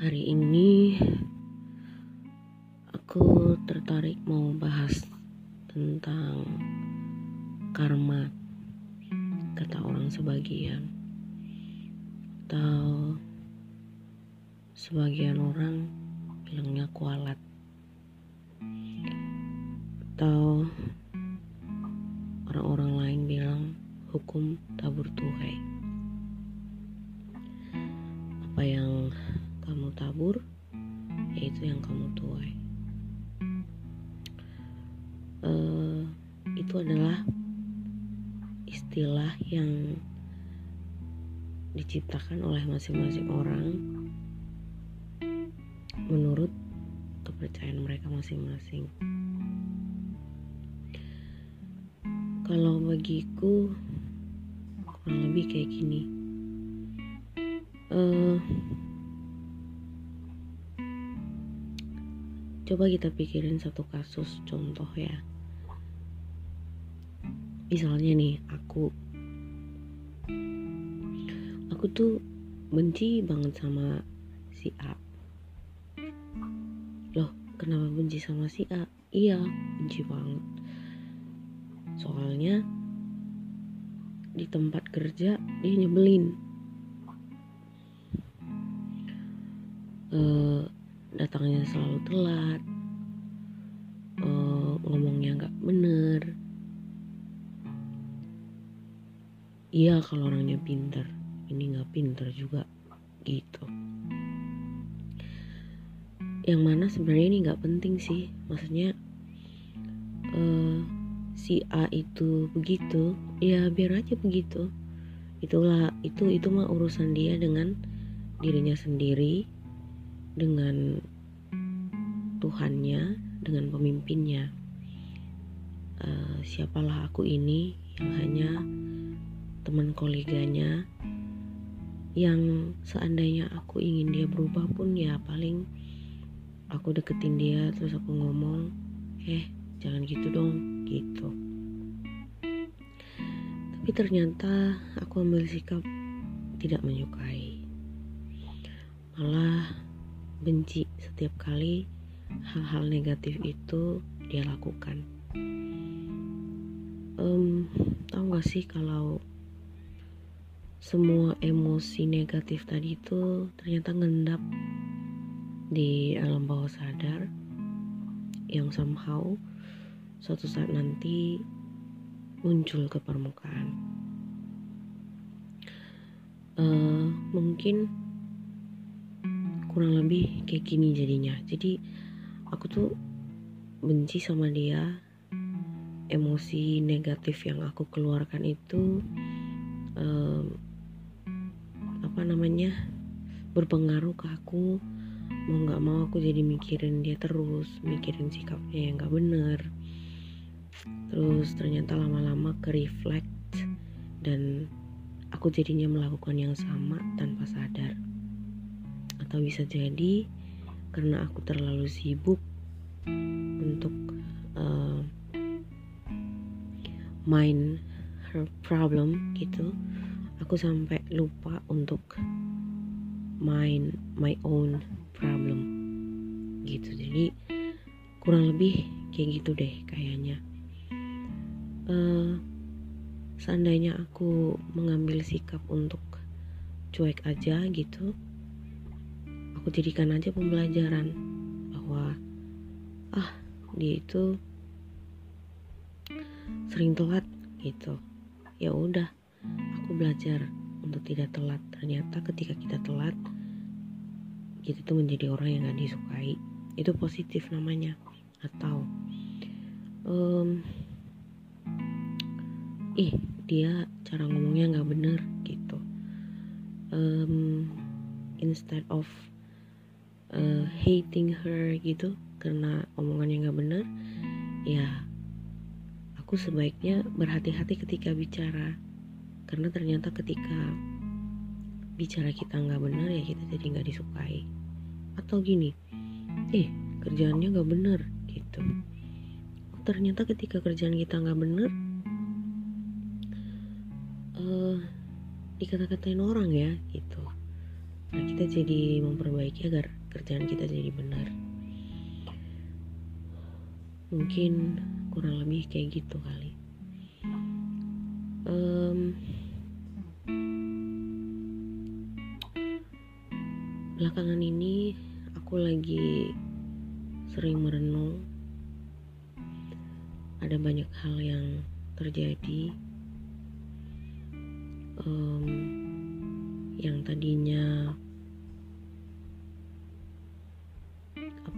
Hari ini aku tertarik mau bahas tentang karma kata orang sebagian. Atau sebagian orang bilangnya kualat. Atau orang-orang lain bilang hukum tabur tuhai apa yang kamu tabur yaitu yang kamu tuai uh, itu adalah istilah yang diciptakan oleh masing-masing orang menurut kepercayaan mereka masing-masing. Kalau bagiku kurang lebih kayak gini. Uh, coba kita pikirin satu kasus contoh ya. Misalnya nih aku. Aku tuh benci banget sama si A. Loh kenapa benci sama si A? Iya benci banget. Soalnya di tempat kerja dia nyebelin. Uh, datangnya selalu telat uh, ngomongnya nggak bener. Iya kalau orangnya pinter ini nggak pinter juga gitu. Yang mana sebenarnya ini nggak penting sih maksudnya uh, si A itu begitu ya biar aja begitu. Itulah itu itu mah urusan dia dengan dirinya sendiri dengan Tuhannya, dengan pemimpinnya. Uh, siapalah aku ini yang hanya teman koleganya yang seandainya aku ingin dia berubah pun ya paling aku deketin dia terus aku ngomong eh jangan gitu dong gitu tapi ternyata aku ambil sikap tidak menyukai malah benci setiap kali hal-hal negatif itu dia lakukan. Um, tahu gak sih kalau semua emosi negatif tadi itu ternyata ngendap di alam bawah sadar yang somehow suatu saat nanti muncul ke permukaan. Uh, mungkin kurang lebih kayak gini jadinya. Jadi aku tuh benci sama dia. Emosi negatif yang aku keluarkan itu um, apa namanya berpengaruh ke aku. Mau nggak mau aku jadi mikirin dia terus mikirin sikapnya yang nggak bener. Terus ternyata lama-lama ke reflect dan aku jadinya melakukan yang sama tanpa sadar atau bisa jadi karena aku terlalu sibuk untuk uh, main her problem gitu aku sampai lupa untuk main my own problem gitu. Jadi kurang lebih kayak gitu deh kayaknya. Uh, seandainya aku mengambil sikap untuk cuek aja gitu aku jadikan aja pembelajaran bahwa ah dia itu sering telat gitu. Ya udah aku belajar untuk tidak telat. Ternyata ketika kita telat kita tuh menjadi orang yang gak disukai. Itu positif namanya atau um, ih dia cara ngomongnya nggak bener gitu. Um, instead of uh, hating her gitu karena omongannya nggak benar ya aku sebaiknya berhati-hati ketika bicara. Karena ternyata ketika bicara kita nggak benar ya kita jadi nggak disukai. Atau gini eh kerjaannya nggak benar gitu. Ternyata ketika kerjaan kita nggak benar uh, dikata-katain orang ya gitu. Nah kita jadi memperbaiki agar kerjaan kita jadi benar. Mungkin kurang lebih kayak gitu kali. Um, belakangan ini aku lagi sering merenung. Ada banyak hal yang terjadi. Um, yang tadinya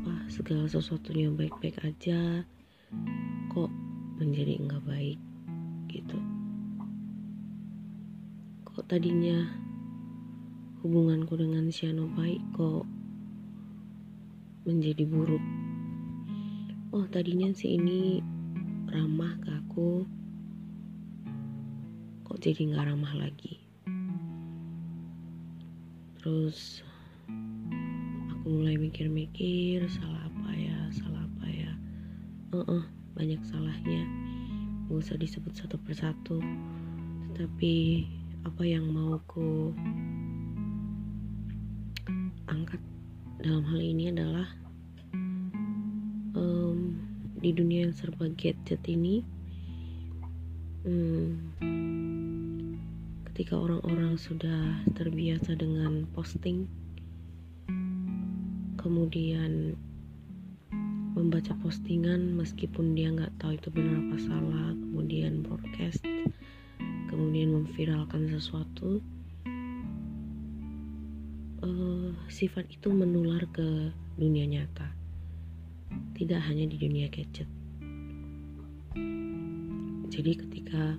apa segala sesuatunya baik-baik aja. Kok menjadi enggak baik gitu. Kok tadinya hubunganku dengan Siano baik kok menjadi buruk. Oh tadinya si ini ramah ke aku. Kok jadi nggak ramah lagi? Terus mulai mikir-mikir salah apa ya salah apa ya. Uh -uh, banyak salahnya. Gak usah disebut satu persatu. Tetapi apa yang mau ku angkat dalam hal ini adalah um, di dunia yang serba gadget ini hmm, ketika orang-orang sudah terbiasa dengan posting kemudian membaca postingan meskipun dia nggak tahu itu benar apa salah kemudian broadcast kemudian memviralkan sesuatu uh, sifat itu menular ke dunia nyata. Tidak hanya di dunia gadget. Jadi ketika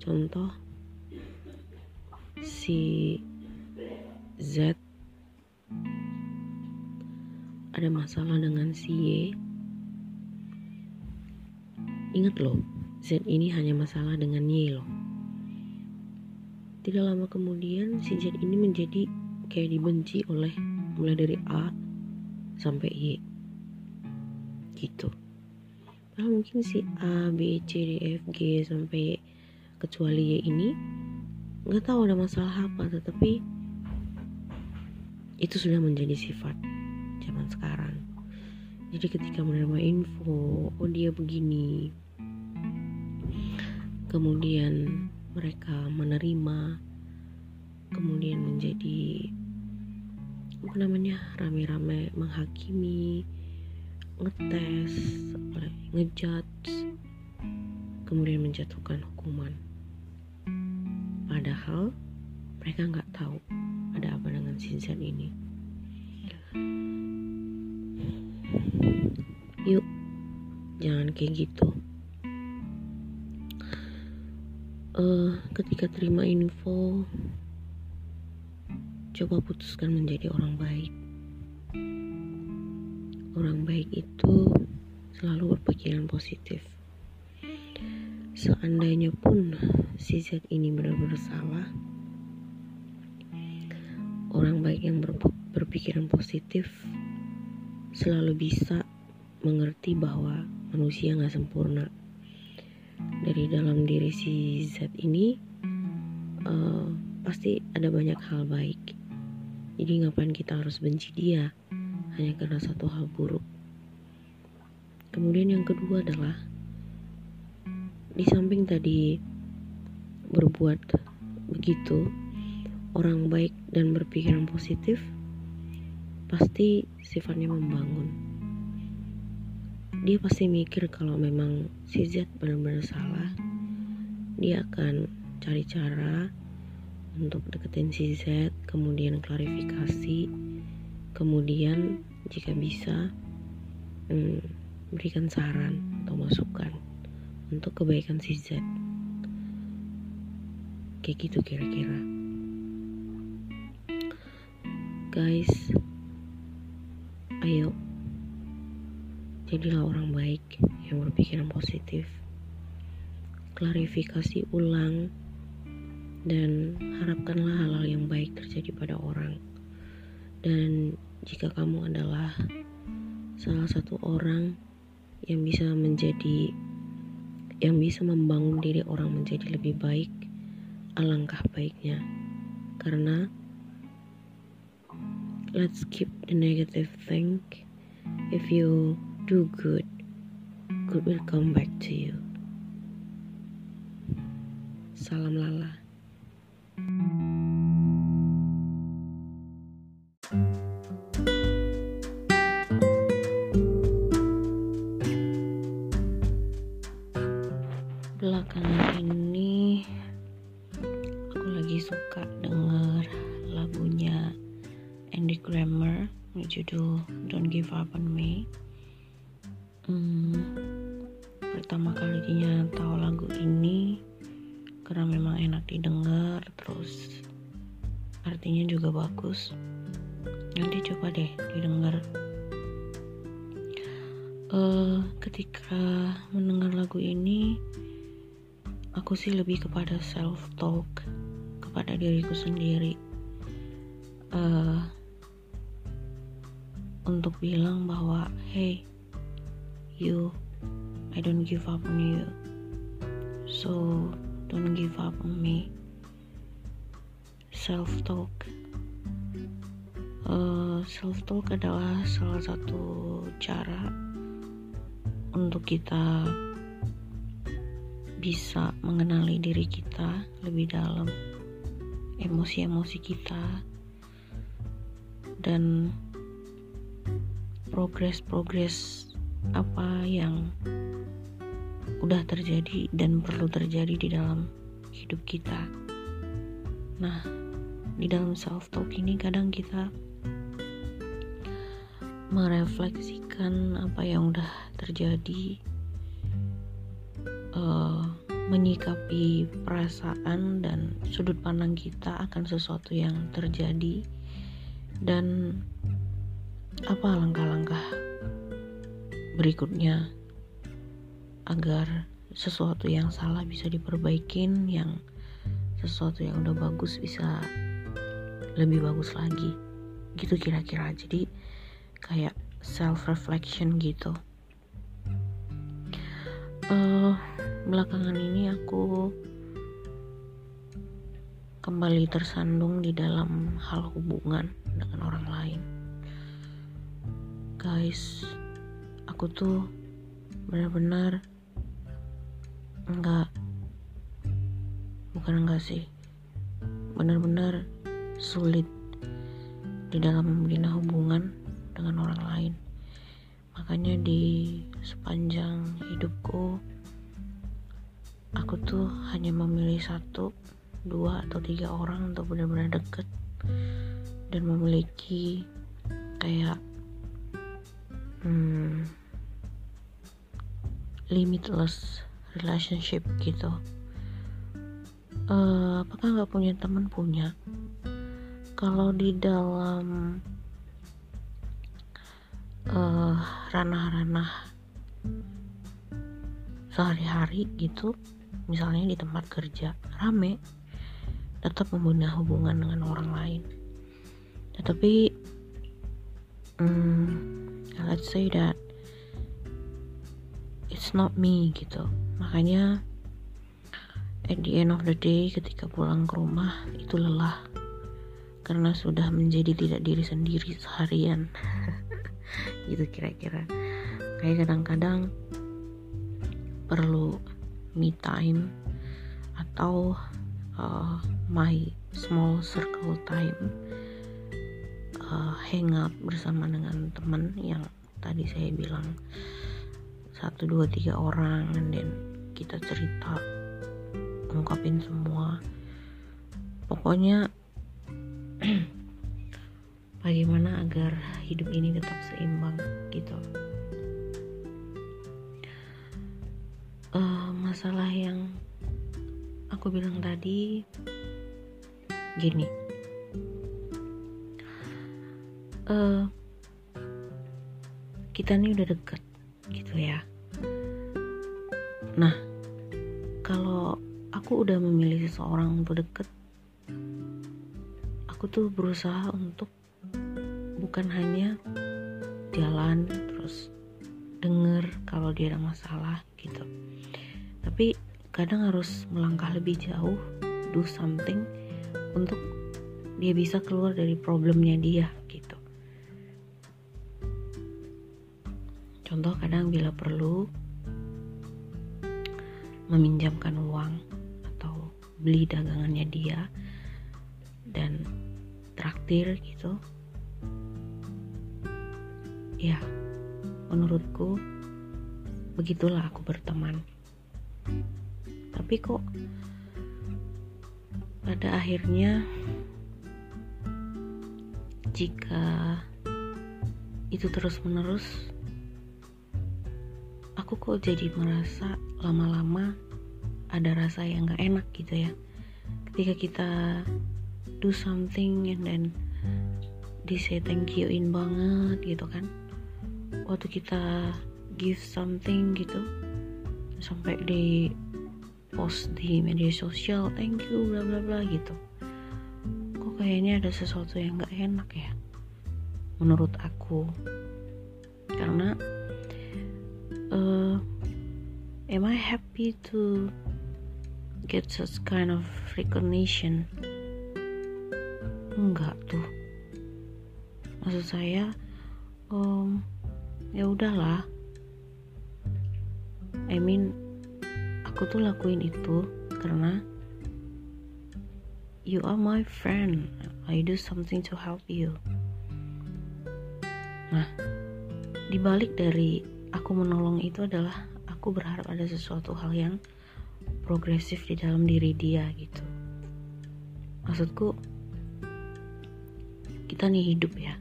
contoh si Z ada masalah dengan si Y. Ingat loh Z ini hanya masalah dengan Y loh. Tidak lama kemudian si Z ini menjadi kayak dibenci oleh mulai dari A sampai Y. Gitu. Nah, mungkin si A B C D F G sampai Y kecuali Y ini nggak tahu ada masalah apa tetapi itu sudah menjadi sifat zaman sekarang. Jadi ketika menerima info oh dia begini. Kemudian mereka menerima kemudian menjadi apa namanya rame-rame menghakimi ngetes ngejudge kemudian menjatuhkan hukuman. Padahal mereka nggak tahu ada apa dengan Sinsan ini. Yuk, jangan kayak gitu. Uh, ketika terima info, coba putuskan menjadi orang baik. Orang baik itu selalu berpikiran positif. Seandainya pun si Z ini benar-benar salah orang baik yang ber berpikiran positif selalu bisa mengerti bahwa manusia nggak sempurna. Dari dalam diri si Z ini uh, pasti ada banyak hal baik. Jadi ngapain kita harus benci dia? Hanya karena satu hal buruk. Kemudian yang kedua adalah di samping tadi berbuat begitu orang baik dan berpikiran positif pasti sifatnya membangun. Dia pasti mikir kalau memang si Z benar-benar salah dia akan cari cara untuk deketin si Z kemudian klarifikasi kemudian jika bisa hmm, berikan saran atau masukan untuk kebaikan si Z. Kayak gitu kira-kira. Guys ayo. Jadilah orang baik yang berpikiran positif. Klarifikasi ulang dan harapkanlah hal-hal yang baik terjadi pada orang. Dan jika kamu adalah salah satu orang yang bisa menjadi yang bisa membangun diri orang menjadi lebih baik alangkah baiknya. Karena let's keep the negative thing if you do good good will come back to you. Salam lala berjudul Don't Give Up on Me. Hmm, pertama kalinya tahu lagu ini karena memang enak didengar terus artinya juga bagus. Nanti coba deh didengar. Uh, ketika mendengar lagu ini aku sih lebih kepada self talk kepada diriku sendiri. Uh, untuk bilang bahwa hey you I don't give up on you. So don't give up on me. Self talk uh, eh, self talk adalah salah satu cara untuk kita bisa mengenali diri kita lebih dalam, emosi-emosi kita, dan progres-progres apa yang udah terjadi dan perlu terjadi di dalam hidup kita. Nah, di dalam self talk ini kadang kita merefleksikan apa yang udah terjadi uh, menyikapi perasaan dan sudut pandang kita akan sesuatu yang terjadi dan apa langkah-langkah berikutnya agar sesuatu yang salah bisa diperbaikin yang sesuatu yang udah bagus bisa lebih bagus lagi? Gitu kira-kira. Jadi kayak self reflection gitu. Uh, belakangan ini aku kembali tersandung di dalam hal hubungan dengan orang lain. Guys, aku tuh benar-benar enggak bukan enggak sih benar-benar sulit di dalam membina hubungan dengan orang lain. Makanya di sepanjang hidupku aku tuh hanya memilih satu dua atau tiga orang untuk benar-benar deket dan memiliki kayak hmm, limitless relationship gitu. Uh, apakah nggak punya teman? Punya. Kalau di dalam ranah ranah-ranah sehari-hari gitu misalnya di tempat kerja rame tetap membina hubungan dengan orang lain. Tetapi hmm, let's say that it's not me gitu. Makanya at the end of the day ketika pulang ke rumah itu lelah. Karena sudah menjadi tidak diri sendiri seharian. Gitu kira-kira. Kayak kadang-kadang perlu me time atau uh, my small circle time uh, hang out bersama dengan teman yang tadi saya bilang satu dua tiga orang dan kita cerita ungkapin semua. Pokoknya bagaimana agar hidup ini tetap seimbang gitu. Uh, masalah yang aku bilang tadi gini. Uh, kita nih udah deket gitu ya. Nah kalau aku udah memilih seseorang untuk deket aku tuh berusaha untuk bukan hanya jalan terus denger kalau dia ada masalah gitu. Tapi kadang harus melangkah lebih jauh do something untuk dia bisa keluar dari problemnya dia contoh kadang bila perlu meminjamkan uang atau beli dagangannya dia dan traktir gitu ya menurutku begitulah aku berteman. Tapi kok pada akhirnya jika itu terus menerus aku kok jadi merasa lama-lama ada rasa yang gak enak gitu ya. Ketika kita do something and then di say thank you in banget gitu kan. Waktu kita give something gitu sampai di post di media sosial thank you bla bla bla gitu. Kok kayaknya ada sesuatu yang gak enak ya menurut aku. Karena uh, am I happy to get such kind of recognition? Enggak tuh. Maksud saya um, ya udahlah. I mean aku tuh lakuin itu karena you are my friend. I do something to help you. Nah dibalik dari aku menolong itu adalah aku berharap ada sesuatu hal yang progresif di dalam diri dia gitu. Maksudku kita nih hidup ya.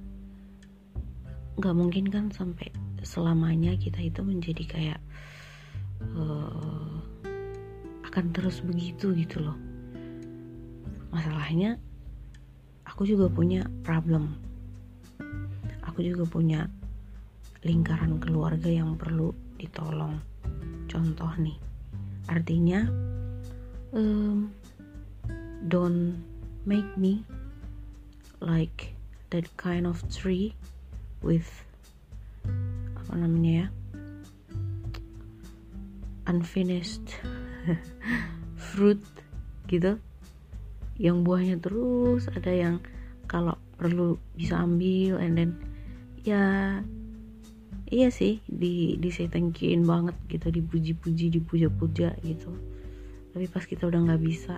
Nggak mungkin kan sampai selamanya kita itu menjadi kayak uh, akan terus begitu gitu loh. Masalahnya aku juga punya problem. Aku juga punya lingkaran keluarga yang perlu ditolong. Contoh nih artinya um, don't make me like that kind of tree with apa namanya ya unfinished fruit gitu. Yang buahnya terus ada yang kalau perlu bisa ambil and then ya iya sih di di say thank youin banget gitu dipuji-puji dipuja-puja gitu. Tapi pas kita udah nggak bisa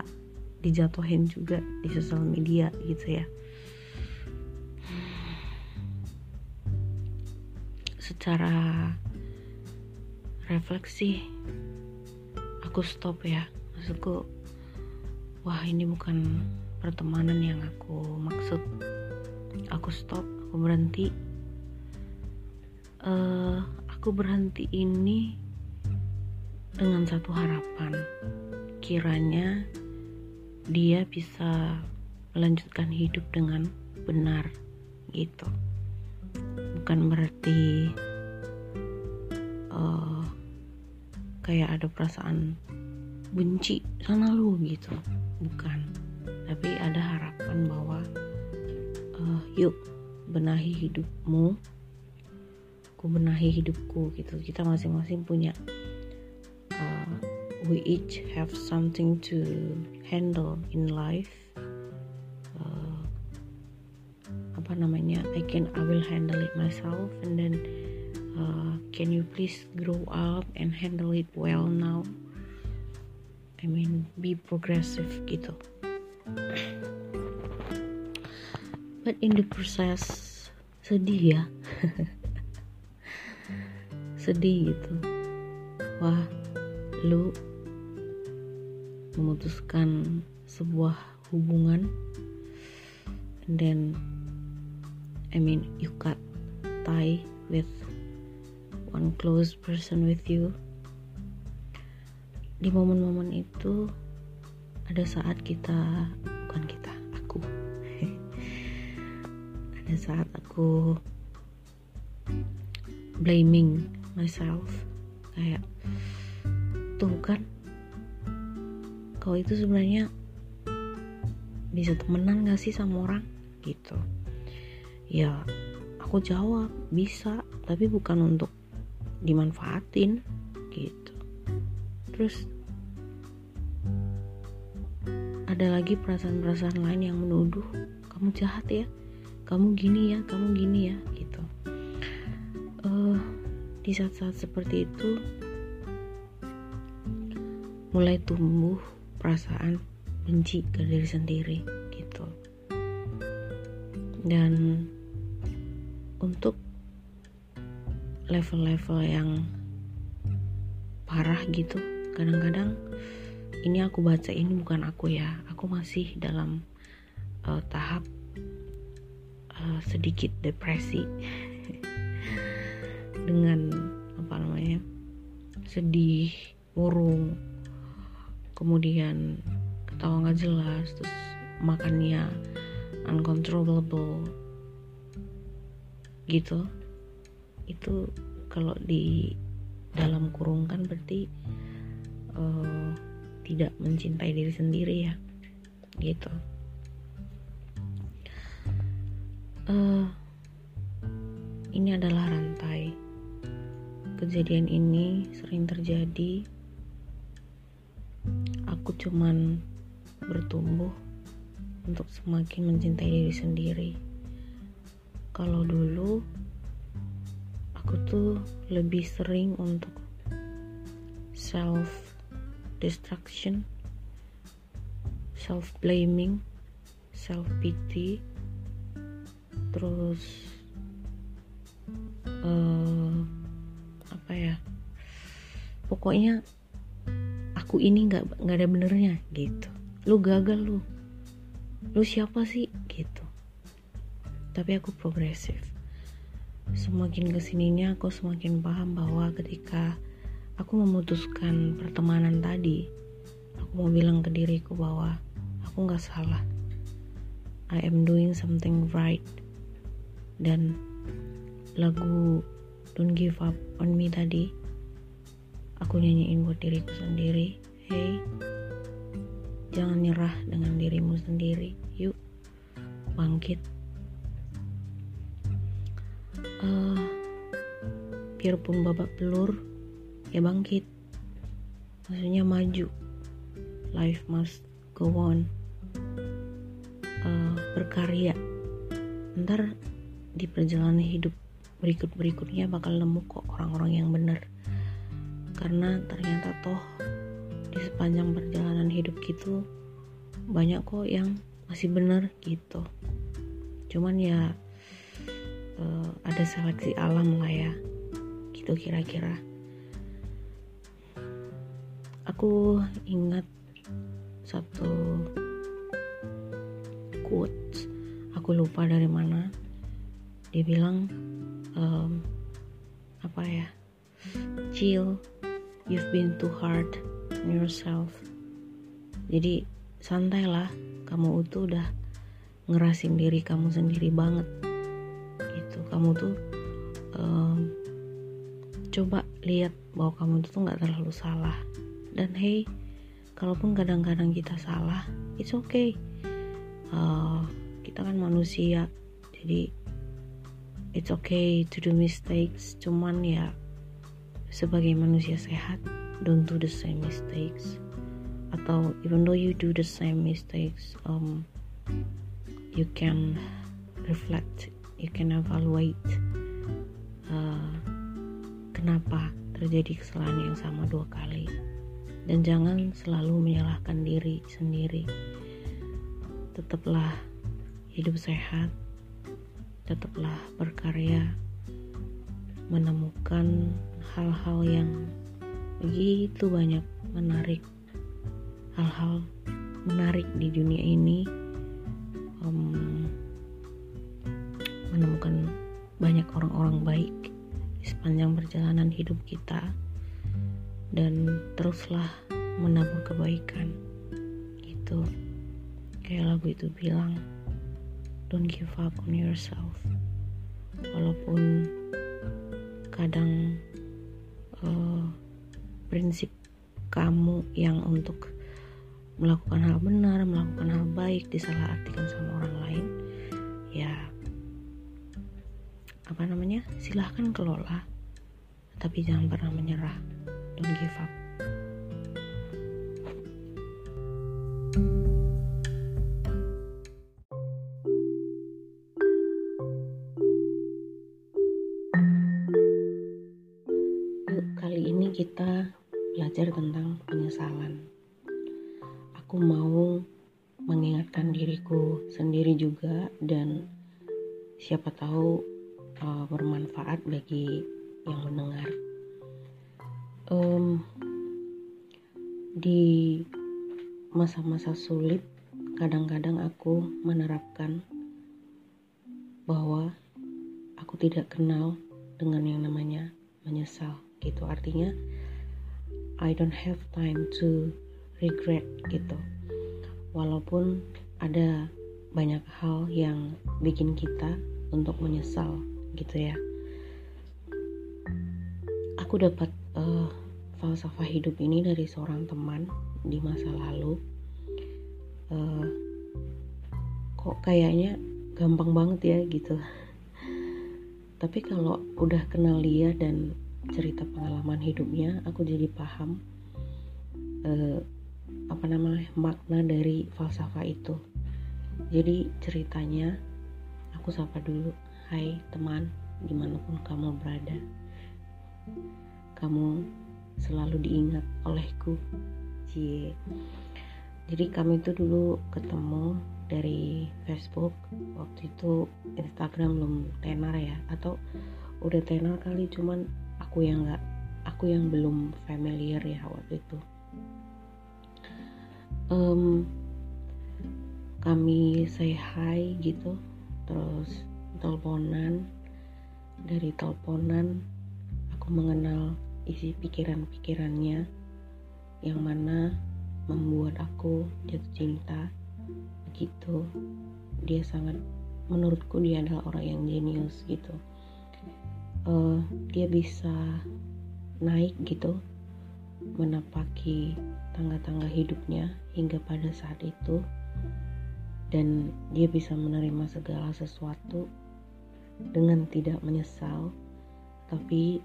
dijatuhin juga di sosial media gitu ya. Secara refleksi aku stop ya. Maksudku wah ini bukan pertemanan yang aku maksud. Aku stop aku berhenti uh, aku berhenti ini dengan satu harapan. Kiranya dia bisa melanjutkan hidup dengan benar gitu. Bukan berarti uh, kayak ada perasaan benci sana lu gitu. Bukan. Tapi ada harapan bahwa uh, yuk benahi hidupmu aku benahi hidupku gitu. Kita masing-masing punya uh, we each have something to handle in life. Uh, apa namanya? I can I will handle it myself and then uh, can you please grow up and handle it well now? I mean be progressive gitu. But in the process sedih ya sedih gitu. Wah lu memutuskan sebuah hubungan. And then I mean you cut tie with one close person with you. Di momen-momen itu ada saat kita bukan kita aku. Ada saat aku blaming myself. Kayak tuh kan kau itu sebenarnya bisa temenan gak sih sama orang? Gitu. Ya aku jawab bisa tapi bukan untuk dimanfaatin. Gitu. Terus ada lagi perasaan-perasaan lain yang menuduh kamu jahat ya kamu gini ya kamu gini ya di saat-saat seperti itu mulai tumbuh perasaan benci ke diri sendiri gitu. Dan untuk level-level yang parah gitu kadang-kadang ini aku baca ini bukan aku ya. Aku masih dalam uh, tahap uh, sedikit depresi dengan apa namanya sedih murung kemudian ketawa nggak jelas terus makannya uncontrollable gitu. Itu kalau di dalam kurung kan berarti uh, tidak mencintai diri sendiri ya gitu. Uh, ini adalah rantai kejadian ini sering terjadi. Aku cuman bertumbuh untuk semakin mencintai diri sendiri. Kalau dulu aku tuh lebih sering untuk self destruction self blaming self pity terus uh, apa ya pokoknya aku ini nggak nggak ada benernya gitu. Lu gagal lu. Lu siapa sih gitu. Tapi aku progresif. Semakin ke sininya aku semakin paham bahwa ketika aku memutuskan pertemanan tadi aku mau bilang ke diriku bahwa aku nggak salah. I am doing something right. Dan lagu Don't Give Up on Me tadi. Aku nyanyiin buat diriku sendiri. Hey jangan nyerah dengan dirimu sendiri. Yuk bangkit. Uh, biarpun babak belur ya bangkit. Maksudnya maju. Life must go on. Uh, berkarya. Ntar di perjalanan hidup berikut-berikutnya bakal nemu kok orang-orang yang benar. Karena ternyata toh di sepanjang perjalanan hidup gitu banyak kok yang masih benar gitu. Cuman ya uh, ada seleksi alam lah ya gitu kira-kira. Aku ingat satu quotes aku lupa dari mana. Dia bilang um, apa ya chill you've been too hard on yourself. Jadi santailah kamu itu udah ngerasin diri kamu sendiri banget. Kamu tuh um, coba lihat bahwa kamu tuh nggak terlalu salah. Dan hey kalaupun kadang-kadang kita salah it's okay. Uh, kita kan manusia jadi it's okay to do mistakes cuman ya sebagai manusia sehat don't do the same mistakes. Atau even though you do the same mistakes um, you can reflect you can evaluate uh, kenapa terjadi kesalahan yang sama dua kali. Dan jangan selalu menyalahkan diri sendiri. Tetaplah hidup sehat tetaplah berkarya menemukan hal-hal yang begitu banyak menarik hal-hal menarik di dunia ini um, menemukan banyak orang-orang baik di sepanjang perjalanan hidup kita dan teruslah menabur kebaikan. Itu kayak lagu itu bilang don't give up on yourself. Walaupun kadang uh, prinsip kamu yang untuk melakukan hal benar, melakukan hal baik disalahartikan sama orang lain, ya apa namanya silahkan kelola tapi jangan pernah menyerah. Don't give up tahu uh, bermanfaat bagi yang mendengar. Um, di masa-masa sulit, kadang-kadang aku menerapkan bahwa aku tidak kenal dengan yang namanya menyesal gitu artinya I don't have time to regret gitu walaupun ada banyak hal yang bikin kita untuk menyesal gitu ya. Aku dapat uh, falsafah hidup ini dari seorang teman di masa lalu. Uh, kok kayaknya gampang banget ya gitu. Tapi kalau udah kenal dia dan cerita pengalaman hidupnya aku jadi paham uh, apa namanya makna dari falsafah itu. Jadi ceritanya aku sapa dulu hai teman di mana pun kamu berada kamu selalu diingat olehku. Cie. Jadi kami itu dulu ketemu dari Facebook waktu itu Instagram belum tenar ya atau udah tenar kali cuman aku yang nggak aku yang belum familiar ya waktu itu. Um, kami say hi gitu terus teleponan. Dari teleponan aku mengenal isi pikiran-pikirannya. Yang mana membuat aku jatuh cinta. Gitu dia sangat menurutku dia adalah orang yang jenius gitu. Uh, dia bisa naik gitu. Menapaki tangga-tangga hidupnya hingga pada saat itu dan dia bisa menerima segala sesuatu dengan tidak menyesal tapi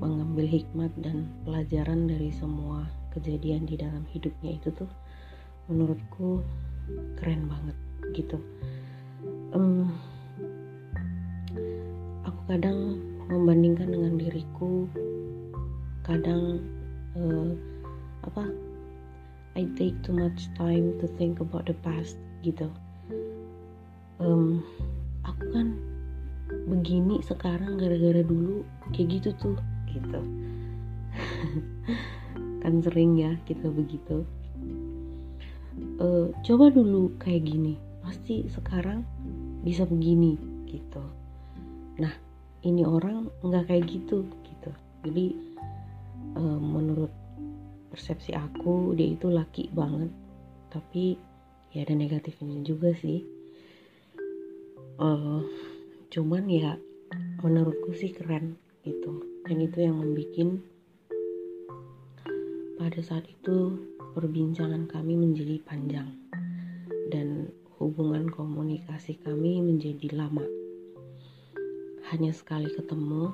mengambil hikmat dan pelajaran dari semua kejadian di dalam hidupnya itu tuh menurutku keren banget gitu. Um, aku kadang membandingkan dengan diriku kadang uh, apa I take too much time to think about the past gitu. Um, aku kan begini sekarang gara-gara dulu kayak gitu tuh gitu. Kan sering ya kita begitu. Uh, coba dulu kayak gini pasti sekarang bisa begini gitu. Nah ini orang nggak kayak gitu gitu. Jadi uh, menurut persepsi aku dia itu laki banget tapi ya ada negatifnya juga sih uh, cuman ya menurutku sih keren gitu dan itu yang membuat pada saat itu perbincangan kami menjadi panjang dan hubungan komunikasi kami menjadi lama. Hanya sekali ketemu,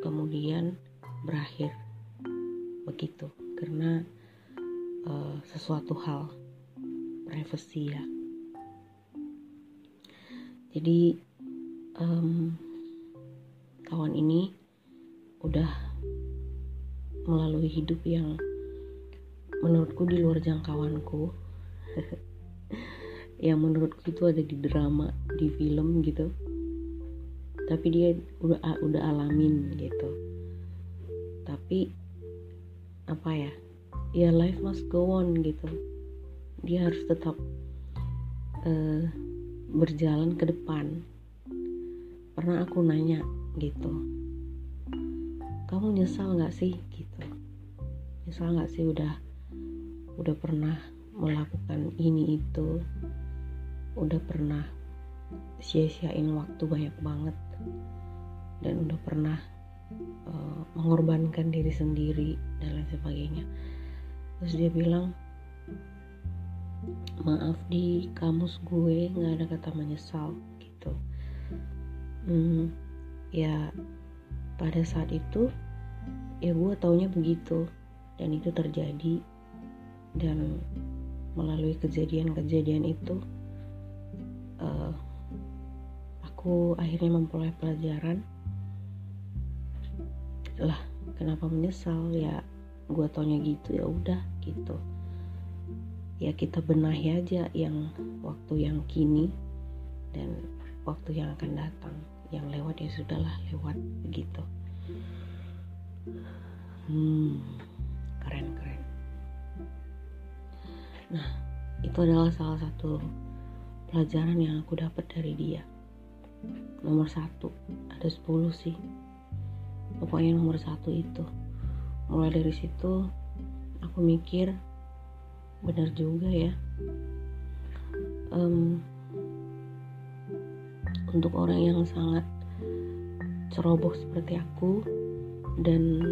kemudian berakhir. Begitu, karena uh, sesuatu hal privacy ya. Jadi um, kawan ini udah melalui hidup yang menurutku di luar jangkauanku. Yang menurutku itu ada di drama di film gitu. Tapi dia udah udah alamin gitu. Tapi apa ya ya life must go on gitu dia harus tetap uh, berjalan ke depan. Pernah aku nanya gitu kamu nyesal nggak sih? Gitu. Nyesal nggak sih? Udah udah pernah melakukan ini itu. Udah pernah sia-siain waktu banyak banget. Dan udah pernah uh, mengorbankan diri sendiri dan lain sebagainya. Terus dia bilang maaf di kamus gue nggak ada kata menyesal gitu. Hmm, ya pada saat itu ya gue taunya begitu. Dan itu terjadi. Dan melalui kejadian-kejadian itu uh, aku akhirnya memperoleh pelajaran. Lah kenapa menyesal? Ya gue taunya gitu ya udah gitu ya kita benahi aja yang waktu yang kini dan waktu yang akan datang. Yang lewat ya sudahlah lewat begitu. Hmm keren keren. Nah itu adalah salah satu pelajaran yang aku dapat dari dia. Nomor satu ada sepuluh sih. Pokoknya nomor satu itu. Mulai dari situ aku mikir benar juga ya. Um, untuk orang yang sangat ceroboh seperti aku dan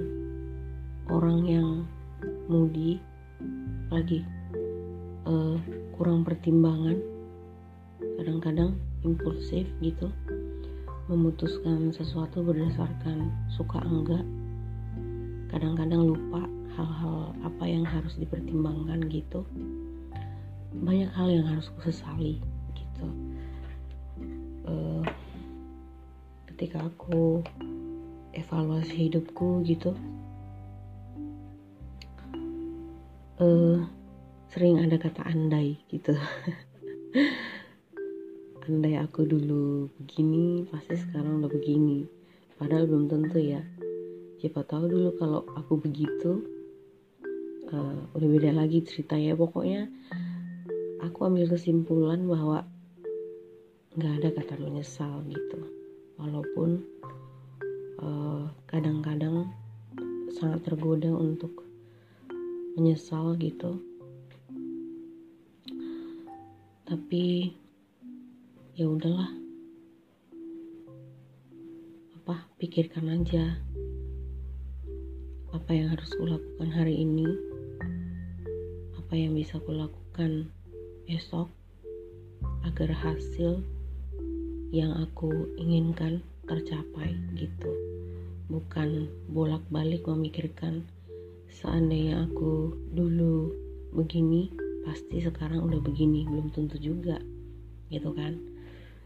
orang yang mudi lagi uh, kurang pertimbangan kadang-kadang impulsif gitu memutuskan sesuatu berdasarkan suka enggak kadang-kadang lupa hal-hal apa yang harus dipertimbangkan gitu. Banyak hal yang harus kusesali gitu. Uh, ketika aku evaluasi hidupku gitu uh, sering ada kata andai gitu. Andai aku dulu begini pasti sekarang udah begini. Padahal belum tentu ya. Siapa tahu dulu kalau aku begitu uh, udah beda lagi ceritanya. Pokoknya aku ambil kesimpulan bahwa nggak ada kata menyesal gitu. Walaupun eh, kadang-kadang uh, sangat tergoda untuk menyesal gitu. Tapi ya udahlah. Apa pikirkan aja. Apa yang harus kulakukan hari ini apa yang bisa kulakukan esok agar hasil yang aku inginkan tercapai gitu. Bukan bolak-balik memikirkan seandainya aku dulu begini pasti sekarang udah begini belum tentu juga gitu kan?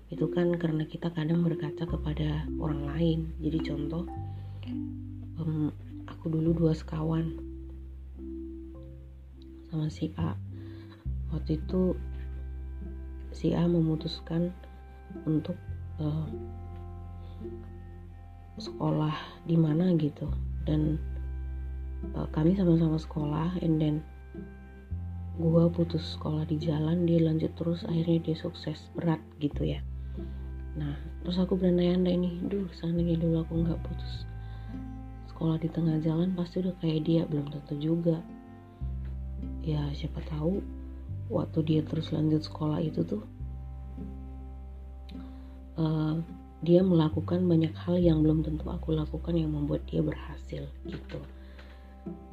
Itu kan karena kita kadang berkaca kepada orang lain. Jadi contoh um, aku dulu dua sekawan sama si A. Waktu itu si A memutuskan untuk uh, sekolah di mana gitu. Dan uh, kami sama-sama sekolah and then gua putus sekolah di jalan dia lanjut terus akhirnya dia sukses berat gitu ya. Nah terus aku berandai-andai nih duh seandainya dulu aku nggak putus sekolah di tengah jalan pasti udah kayak dia belum tentu juga ya siapa tahu waktu dia terus lanjut sekolah itu tuh uh, dia melakukan banyak hal yang belum tentu aku lakukan yang membuat dia berhasil gitu.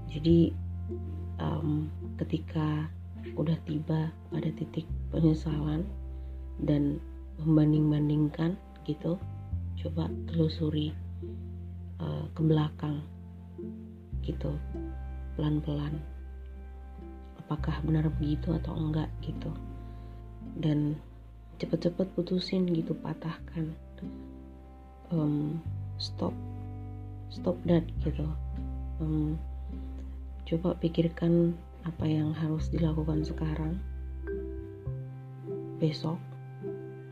Jadi um, ketika udah tiba pada titik penyesalan dan membanding-bandingkan gitu coba telusuri uh, ke belakang gitu pelan-pelan apakah benar begitu atau enggak gitu. Dan cepet-cepet putusin gitu patahkan. Um, stop. Stop that gitu. Um, coba pikirkan apa yang harus dilakukan sekarang. Besok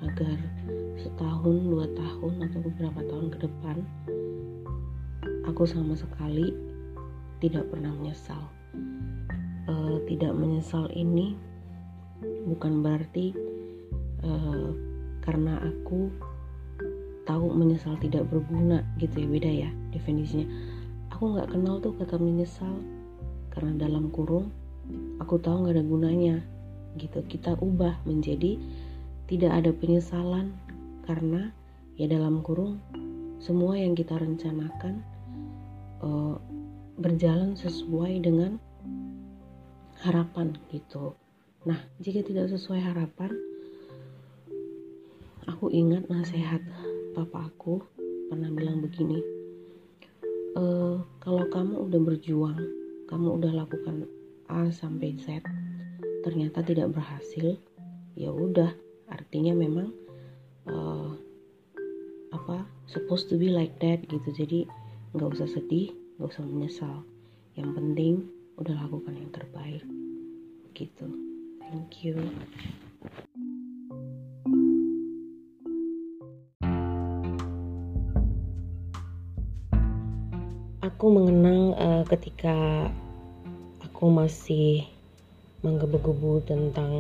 agar setahun dua tahun atau beberapa tahun ke depan aku sama sekali tidak pernah menyesal uh, tidak menyesal ini bukan berarti uh, karena aku tahu menyesal tidak berguna gitu ya beda ya definisinya. Aku nggak kenal tuh kata menyesal karena dalam kurung aku tahu nggak ada gunanya gitu. Kita ubah menjadi tidak ada penyesalan karena ya dalam kurung semua yang kita rencanakan uh, berjalan sesuai dengan harapan gitu. Nah jika tidak sesuai harapan aku ingat nasihat papa aku pernah bilang begini e, kalau kamu udah berjuang kamu udah lakukan A sampai Z ternyata tidak berhasil ya udah. Artinya memang uh, apa supposed to be like that gitu. Jadi nggak usah sedih gak usah menyesal. Yang penting udah lakukan yang terbaik. Gitu. Thank you. Aku mengenang uh, ketika aku masih menggebu-gebu tentang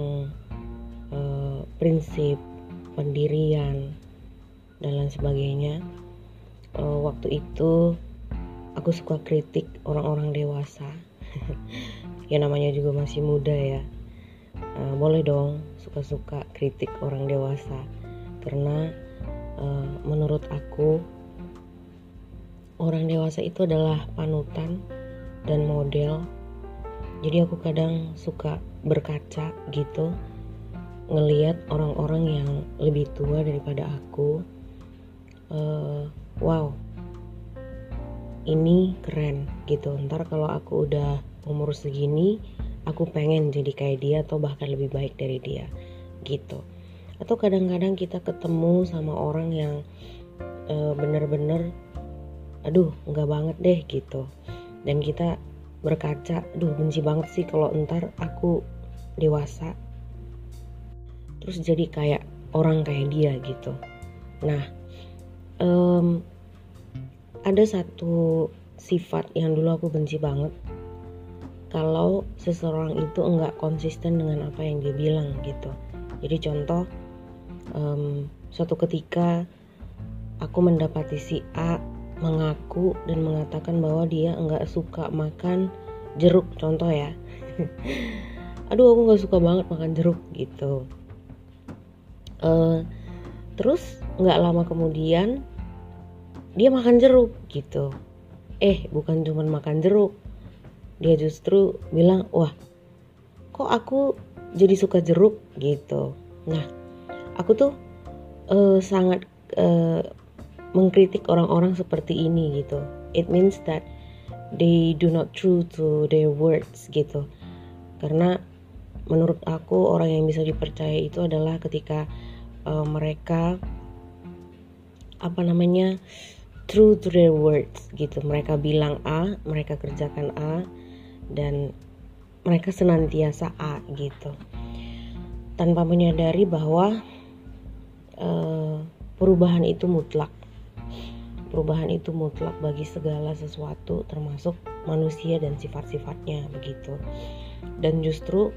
uh, prinsip pendirian dan lain sebagainya uh, waktu itu aku suka kritik orang-orang dewasa ya namanya juga masih muda ya. Uh, boleh dong suka-suka kritik orang dewasa. Karena uh, menurut aku orang dewasa itu adalah panutan dan model. Jadi aku kadang suka berkaca gitu ngeliat orang-orang yang lebih tua daripada aku. Uh, wow ini keren gitu. Ntar kalau aku udah umur segini aku pengen jadi kayak dia atau bahkan lebih baik dari dia gitu. Atau kadang-kadang kita ketemu sama orang yang uh, bener-bener aduh nggak banget deh gitu. Dan kita berkaca aduh benci banget sih kalau ntar aku dewasa. Terus jadi kayak orang kayak dia gitu. Nah um, ada satu sifat yang dulu aku benci banget. Kalau seseorang itu enggak konsisten dengan apa yang dia bilang gitu. Jadi contoh um, suatu ketika aku mendapati si A mengaku dan mengatakan bahwa dia enggak suka makan jeruk contoh ya. Aduh aku nggak suka banget makan jeruk gitu. Uh, terus nggak lama kemudian dia makan jeruk gitu. Eh bukan cuma makan jeruk. Dia justru bilang wah kok aku jadi suka jeruk? Gitu. Nah aku tuh uh, sangat uh, mengkritik orang-orang seperti ini gitu. It means that they do not true to their words gitu. Karena menurut aku orang yang bisa dipercaya itu adalah ketika uh, mereka apa namanya true to their words gitu. Mereka bilang A mereka kerjakan A dan mereka senantiasa A gitu. Tanpa menyadari bahwa uh, perubahan itu mutlak. Perubahan itu mutlak bagi segala sesuatu termasuk manusia dan sifat-sifatnya begitu. Dan justru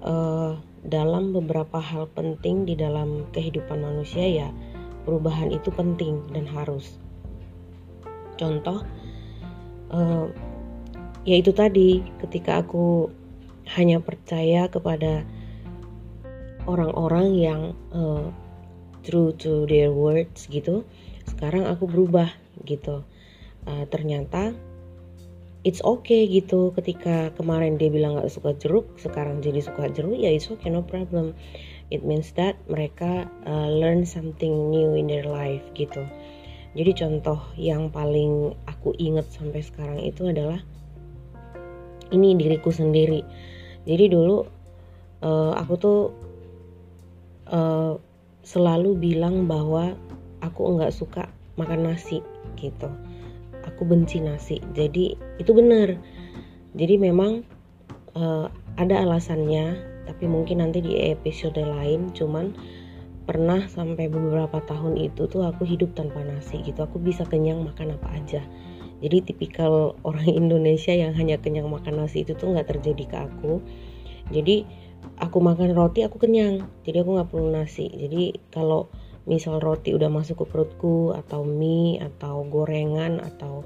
uh, dalam beberapa hal penting di dalam kehidupan manusia ya perubahan itu penting dan harus. Contoh, uh, yaitu tadi ketika aku hanya percaya kepada orang-orang yang uh, true to their words gitu, sekarang aku berubah gitu. Uh, ternyata it's okay gitu ketika kemarin dia bilang gak suka jeruk sekarang jadi suka jeruk ya it's okay no problem it means that mereka uh, learn something new in their life gitu jadi contoh yang paling aku inget sampai sekarang itu adalah ini diriku sendiri. Jadi dulu uh, aku tuh uh, selalu bilang bahwa aku nggak suka makan nasi gitu. Aku benci nasi. Jadi itu benar. Jadi memang uh, ada alasannya tapi mungkin nanti di episode lain cuman pernah sampai beberapa tahun itu tuh aku hidup tanpa nasi gitu. Aku bisa kenyang makan apa aja. Jadi tipikal orang Indonesia yang hanya kenyang makan nasi itu tuh nggak terjadi ke aku. Jadi aku makan roti aku kenyang. Jadi aku nggak perlu nasi. Jadi kalau misal roti udah masuk ke perutku atau mie atau gorengan atau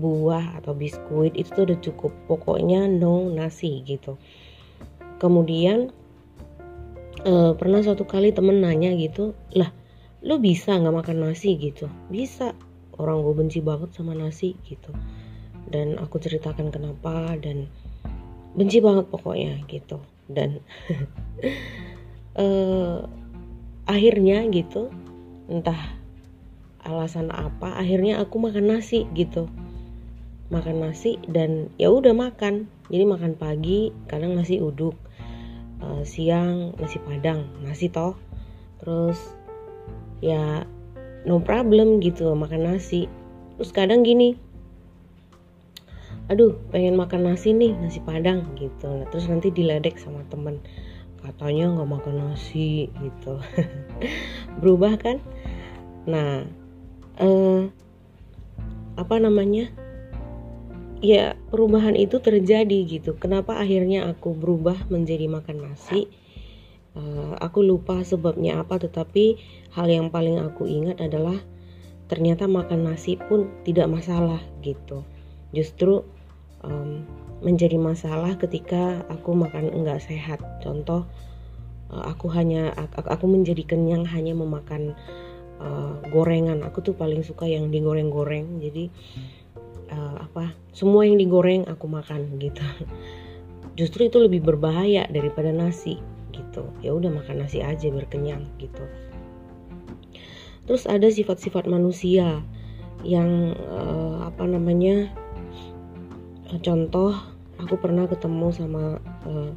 buah atau biskuit itu tuh udah cukup. Pokoknya no nasi gitu. Kemudian uh, pernah suatu kali temen nanya gitu lah lo bisa nggak makan nasi? Gitu. Bisa. Orang gue benci banget sama nasi. Gitu. Dan aku ceritakan kenapa dan benci banget pokoknya gitu. Dan uh, akhirnya gitu entah alasan apa akhirnya aku makan nasi gitu. Makan nasi dan ya udah makan. Jadi makan pagi kadang nasi uduk uh, siang nasi padang nasi toh. Terus ya no problem gitu makan nasi. Terus kadang gini aduh pengen makan nasi nih nasi padang gitu. Nah, terus nanti diledek sama temen. Katanya nggak makan nasi gitu. Berubah kan? Nah eh, apa namanya ya perubahan itu terjadi gitu kenapa akhirnya aku berubah menjadi makan nasi uh, aku lupa sebabnya apa tetapi hal yang paling aku ingat adalah ternyata makan nasi pun tidak masalah gitu justru um, menjadi masalah ketika aku makan enggak sehat. Contoh, uh, aku hanya aku, aku menjadi kenyang hanya memakan uh, gorengan. Aku tuh paling suka yang digoreng-goreng. Jadi uh, apa? Semua yang digoreng aku makan gitu. Justru itu lebih berbahaya daripada nasi gitu. Ya udah makan nasi aja biar kenyang gitu. Terus ada sifat-sifat manusia yang uh, apa namanya contoh aku pernah ketemu sama uh,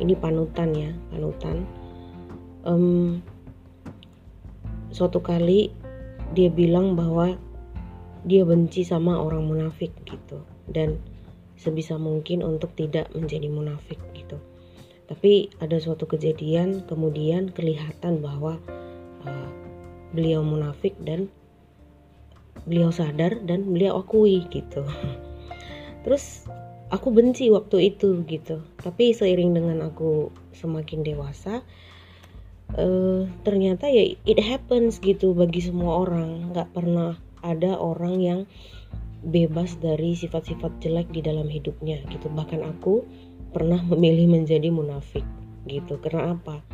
ini panutan ya panutan um, suatu kali dia bilang bahwa dia benci sama orang munafik gitu. Dan sebisa mungkin untuk tidak menjadi munafik gitu. Tapi ada suatu kejadian kemudian kelihatan bahwa uh, beliau munafik dan beliau sadar dan beliau akui gitu. Terus aku benci waktu itu gitu. Tapi seiring dengan aku semakin dewasa uh, ternyata ya it happens gitu bagi semua orang. Nggak pernah ada orang yang bebas dari sifat-sifat jelek di dalam hidupnya gitu. Bahkan aku pernah memilih menjadi munafik gitu. Karena apa?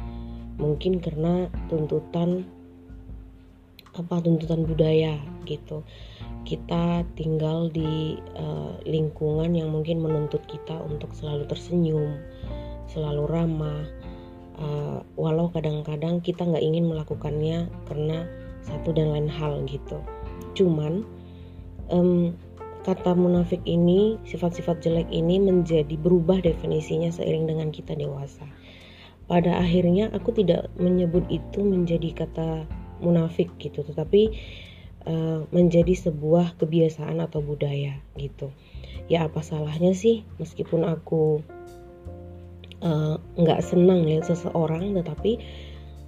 Mungkin karena tuntutan apa tuntutan budaya gitu. Kita tinggal di uh, lingkungan yang mungkin menuntut kita untuk selalu tersenyum, selalu ramah, uh, walau kadang-kadang kita nggak ingin melakukannya karena satu dan lain hal gitu. Cuman um, kata munafik ini, sifat-sifat jelek ini menjadi berubah definisinya seiring dengan kita dewasa. Pada akhirnya aku tidak menyebut itu menjadi kata munafik gitu, tetapi Eh, menjadi sebuah kebiasaan atau budaya gitu ya apa salahnya sih meskipun aku eh, nggak uh, senang lihat seseorang tetapi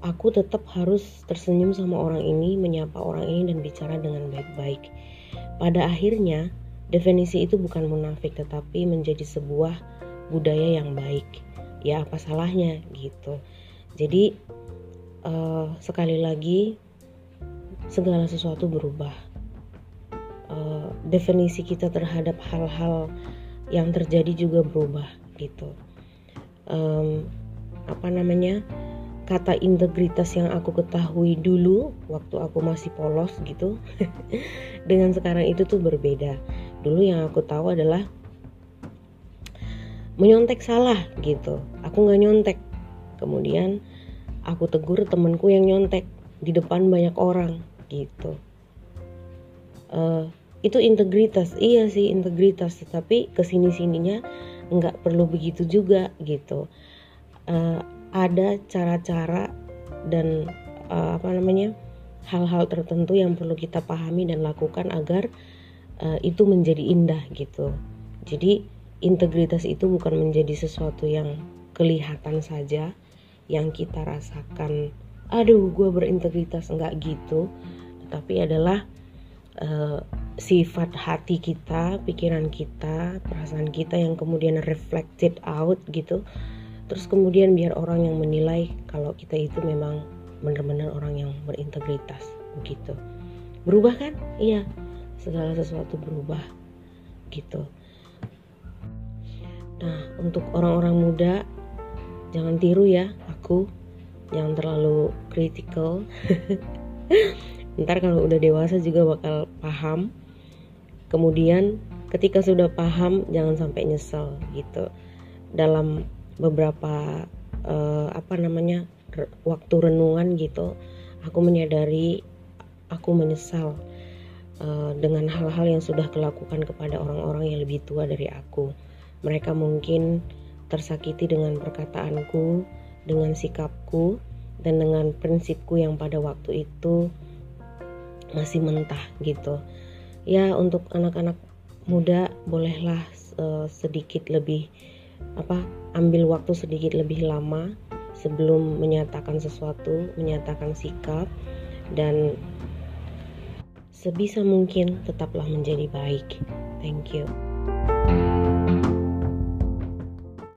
aku tetap harus tersenyum sama orang ini menyapa orang ini dan bicara dengan baik-baik pada akhirnya definisi itu bukan munafik tetapi menjadi sebuah budaya yang baik ya apa salahnya gitu jadi uh, sekali lagi segala sesuatu berubah. Uh, definisi kita terhadap hal-hal yang terjadi juga berubah gitu. Um, apa namanya? Kata integritas yang aku ketahui dulu waktu aku masih polos gitu, dengan sekarang itu tuh berbeda. Dulu yang aku tahu adalah menyontek salah gitu. Aku nggak nyontek. Kemudian aku tegur temenku yang nyontek di depan banyak orang gitu uh, itu integritas iya sih integritas tetapi ke sini sininya nggak perlu begitu juga gitu uh, ada cara-cara dan uh, apa namanya hal-hal tertentu yang perlu kita pahami dan lakukan agar uh, itu menjadi indah gitu jadi integritas itu bukan menjadi sesuatu yang kelihatan saja yang kita rasakan aduh gue berintegritas nggak gitu tapi adalah uh, sifat hati kita, pikiran kita, perasaan kita yang kemudian reflected out gitu. Terus kemudian biar orang yang menilai kalau kita itu memang benar-benar orang yang berintegritas begitu. Berubah kan? Iya. Segala sesuatu berubah gitu. Nah, untuk orang-orang muda jangan tiru ya aku. Jangan terlalu kritikal. ntar kalau udah dewasa juga bakal paham kemudian ketika sudah paham jangan sampai nyesel gitu dalam beberapa uh, apa namanya waktu renungan gitu aku menyadari aku menyesal uh, dengan hal-hal yang sudah kulakukan kepada orang-orang yang lebih tua dari aku. Mereka mungkin tersakiti dengan perkataanku dengan sikapku dan dengan prinsipku yang pada waktu itu masih mentah gitu. Ya untuk anak-anak muda bolehlah uh, sedikit lebih apa ambil waktu sedikit lebih lama sebelum menyatakan sesuatu, menyatakan sikap dan sebisa mungkin tetaplah menjadi baik. Thank you.